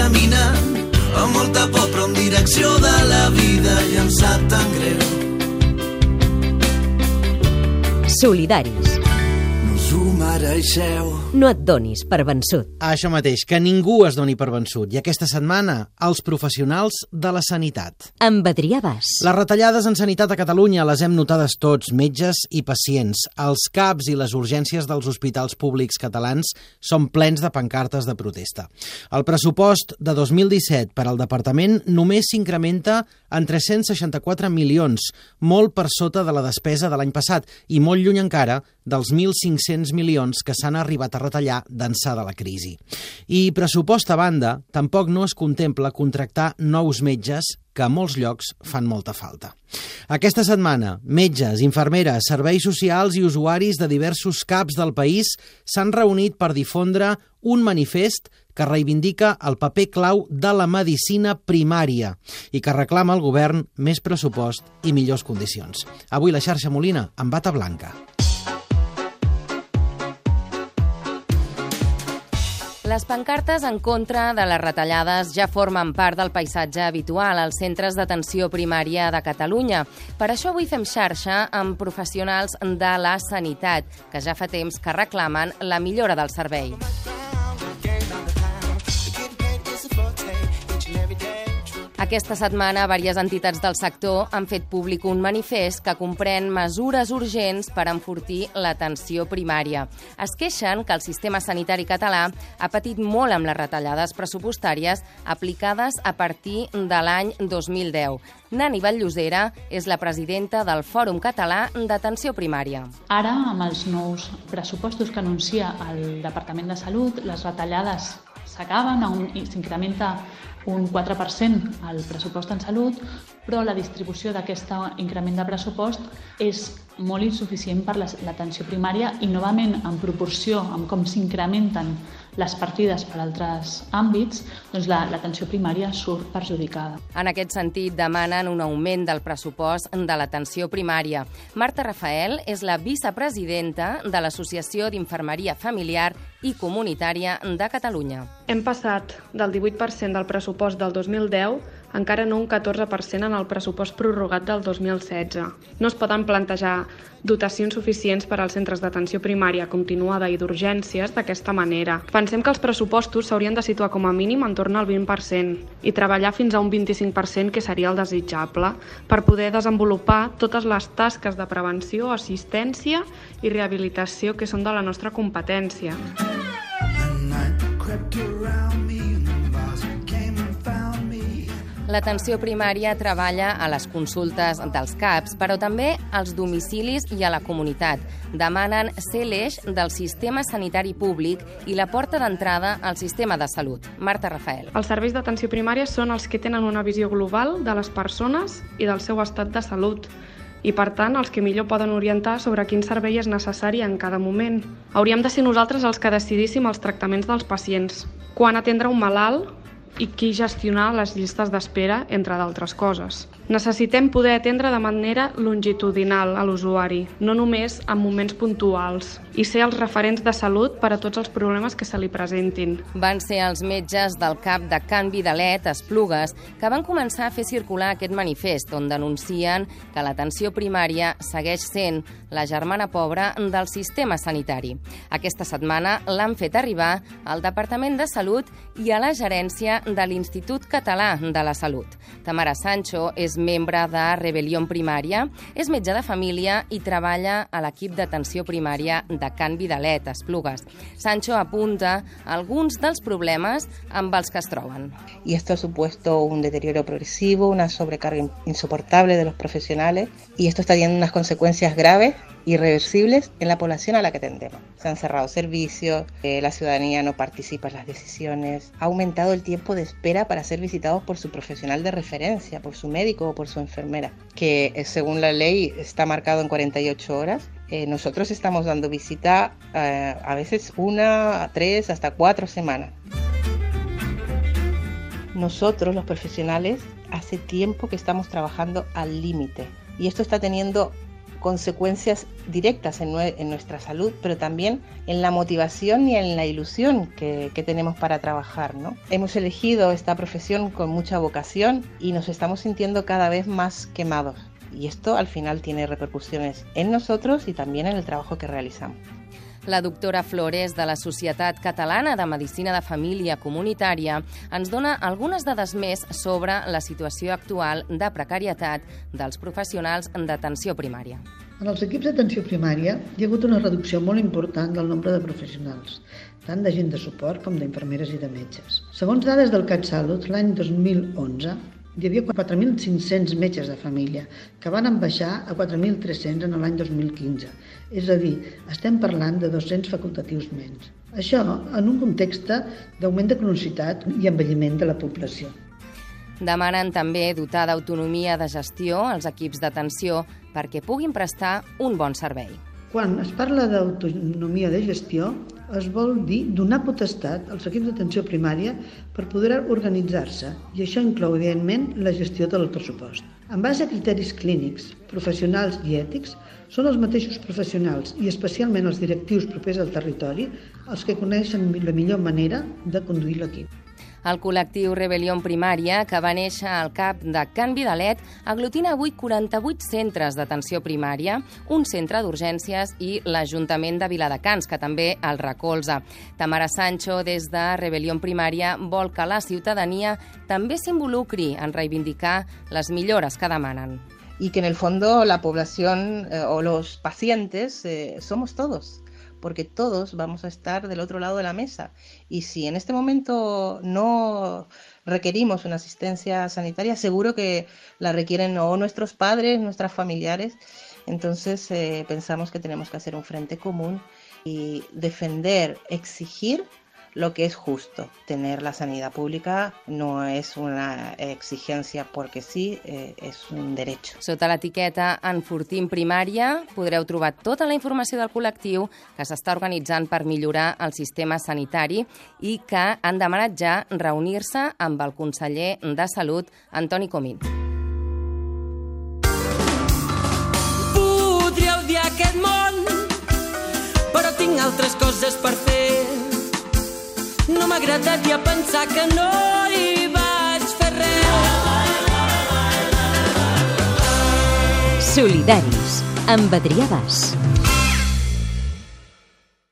caminant amb molta por però en direcció de la vida i em sap tan greu. Solidaris. No us ho mereixeu. No et donis per vençut. Això mateix, que ningú es doni per vençut. I aquesta setmana, els professionals de la sanitat. Amb Adrià Bas. Les retallades en sanitat a Catalunya les hem notades tots, metges i pacients. Els CAPs i les urgències dels hospitals públics catalans són plens de pancartes de protesta. El pressupost de 2017 per al departament només s'incrementa en 364 milions, molt per sota de la despesa de l'any passat i molt lluny encara dels 1.500 milions que s'han arribat a retallar d'ençà de la crisi. I pressupost a banda, tampoc no es contempla contractar nous metges que a molts llocs fan molta falta. Aquesta setmana, metges, infermeres, serveis socials i usuaris de diversos CAPs del país s'han reunit per difondre un manifest que reivindica el paper clau de la medicina primària i que reclama al govern més pressupost i millors condicions. Avui la xarxa Molina amb bata blanca. Les pancartes en contra de les retallades ja formen part del paisatge habitual als centres d'atenció primària de Catalunya. Per això avui fem xarxa amb professionals de la sanitat, que ja fa temps que reclamen la millora del servei. Aquesta setmana, diverses entitats del sector han fet públic un manifest que comprèn mesures urgents per enfortir l'atenció primària. Es queixen que el sistema sanitari català ha patit molt amb les retallades pressupostàries aplicades a partir de l'any 2010. Nani Batllosera és la presidenta del Fòrum Català d'Atenció Primària. Ara, amb els nous pressupostos que anuncia el Departament de Salut, les retallades s'acaben, s'incrementa un 4% al pressupost en salut, però la distribució d'aquest increment de pressupost és molt insuficient per l'atenció primària i, novament, en proporció amb com s'incrementen les partides per altres àmbits, doncs l'atenció la, primària surt perjudicada. En aquest sentit, demanen un augment del pressupost de l'atenció primària. Marta Rafael és la vicepresidenta de l'Associació d'Infermeria Familiar i Comunitària de Catalunya. Hem passat del 18% del pressupost del 2010 encara no un 14% en el pressupost prorrogat del 2016. No es poden plantejar dotacions suficients per als centres d'atenció primària continuada i d'urgències d'aquesta manera. Pensem que els pressupostos s'haurien de situar com a mínim en torn al 20% i treballar fins a un 25% que seria el desitjable per poder desenvolupar totes les tasques de prevenció, assistència i rehabilitació que són de la nostra competència. L'atenció primària treballa a les consultes dels CAPs, però també als domicilis i a la comunitat. Demanen ser l'eix del sistema sanitari públic i la porta d'entrada al sistema de salut. Marta Rafael. Els serveis d'atenció primària són els que tenen una visió global de les persones i del seu estat de salut i, per tant, els que millor poden orientar sobre quin servei és necessari en cada moment. Hauríem de ser nosaltres els que decidíssim els tractaments dels pacients. Quan atendre un malalt, i qui gestionar les llistes d'espera, entre d'altres coses. Necessitem poder atendre de manera longitudinal a l'usuari, no només en moments puntuals, i ser els referents de salut per a tots els problemes que se li presentin. Van ser els metges del CAP de Can Vidalet, Esplugues, que van començar a fer circular aquest manifest on denuncien que l'atenció primària segueix sent la germana pobra del sistema sanitari. Aquesta setmana l'han fet arribar al Departament de Salut i a la gerència de l'Institut Català de la Salut. Tamara Sancho és membre de Rebel·lió Primària, és metge de família i treballa a l'equip d'atenció primària de Can Vidalet, Esplugues. Sancho apunta alguns dels problemes amb els que es troben. Y esto ha supuesto un deterioro progresivo, una sobrecarga insoportable de los profesionales y esto está teniendo unas consecuencias graves irreversibles en la población a la que atendemos. Se han cerrado servicios, eh, la ciudadanía no participa en las decisiones, ha aumentado el tiempo de espera para ser visitados por su profesional de referencia, por su médico o por su enfermera, que eh, según la ley está marcado en 48 horas. Eh, nosotros estamos dando visita a veces una, tres, hasta cuatro semanas. Nosotros, los profesionales, hace tiempo que estamos trabajando al límite y esto está teniendo consecuencias directas en, nuestra salud, pero también en la motivación y en la ilusión que, que tenemos para trabajar. ¿no? Hemos elegido esta profesión con mucha vocación y nos estamos sintiendo cada vez más quemados. Y esto al final tiene repercusiones en nosotros y también en el trabajo que realizamos. La doctora Flores de la Societat Catalana de Medicina de Família Comunitària ens dona algunes dades més sobre la situació actual de precarietat dels professionals d'atenció primària. En els equips d'atenció primària hi ha hagut una reducció molt important del nombre de professionals, tant de gent de suport com d'infermeres i de metges. Segons dades del CatSalut, l'any 2011 hi havia 4.500 metges de família, que van baixar a 4.300 en l'any 2015. És a dir, estem parlant de 200 facultatius menys. Això en un context d'augment de cronicitat i envelliment de la població. Demanen també dotar d'autonomia de gestió als equips d'atenció perquè puguin prestar un bon servei. Quan es parla d'autonomia de gestió, es vol dir donar potestat als equips d'atenció primària per poder organitzar-se i això inclou, evidentment, la gestió del pressupost. En base a criteris clínics, professionals i ètics, són els mateixos professionals i especialment els directius propers al territori els que coneixen la millor manera de conduir l'equip. El col·lectiu Rebel·lió Primària, que va néixer al cap de Can Vidalet, aglutina avui 48 centres d'atenció primària, un centre d'urgències i l'Ajuntament de Viladecans, que també el recolza. Tamara Sancho, des de Rebel·lió Primària, vol que la ciutadania també s'involucri en reivindicar les millores que demanen. Y que en el fondo la población eh, o los pacientes eh, somos todos porque todos vamos a estar del otro lado de la mesa. Y si en este momento no requerimos una asistencia sanitaria, seguro que la requieren o nuestros padres, nuestras familiares. Entonces eh, pensamos que tenemos que hacer un frente común y defender, exigir lo que es justo. Tener la sanidad pública no és una exigència perquè sí, eh, és un dret. Sota l'etiqueta Enfortim Primària podreu trobar tota la informació del col·lectiu que s'està organitzant per millorar el sistema sanitari i que han demanat ja reunir-se amb el conseller de Salut, Antoni Comín. Podríeu dir aquest món, però tinc altres coses per agradat ja pensar que no hi vaig fer res. Solidaris, amb Adrià Bas.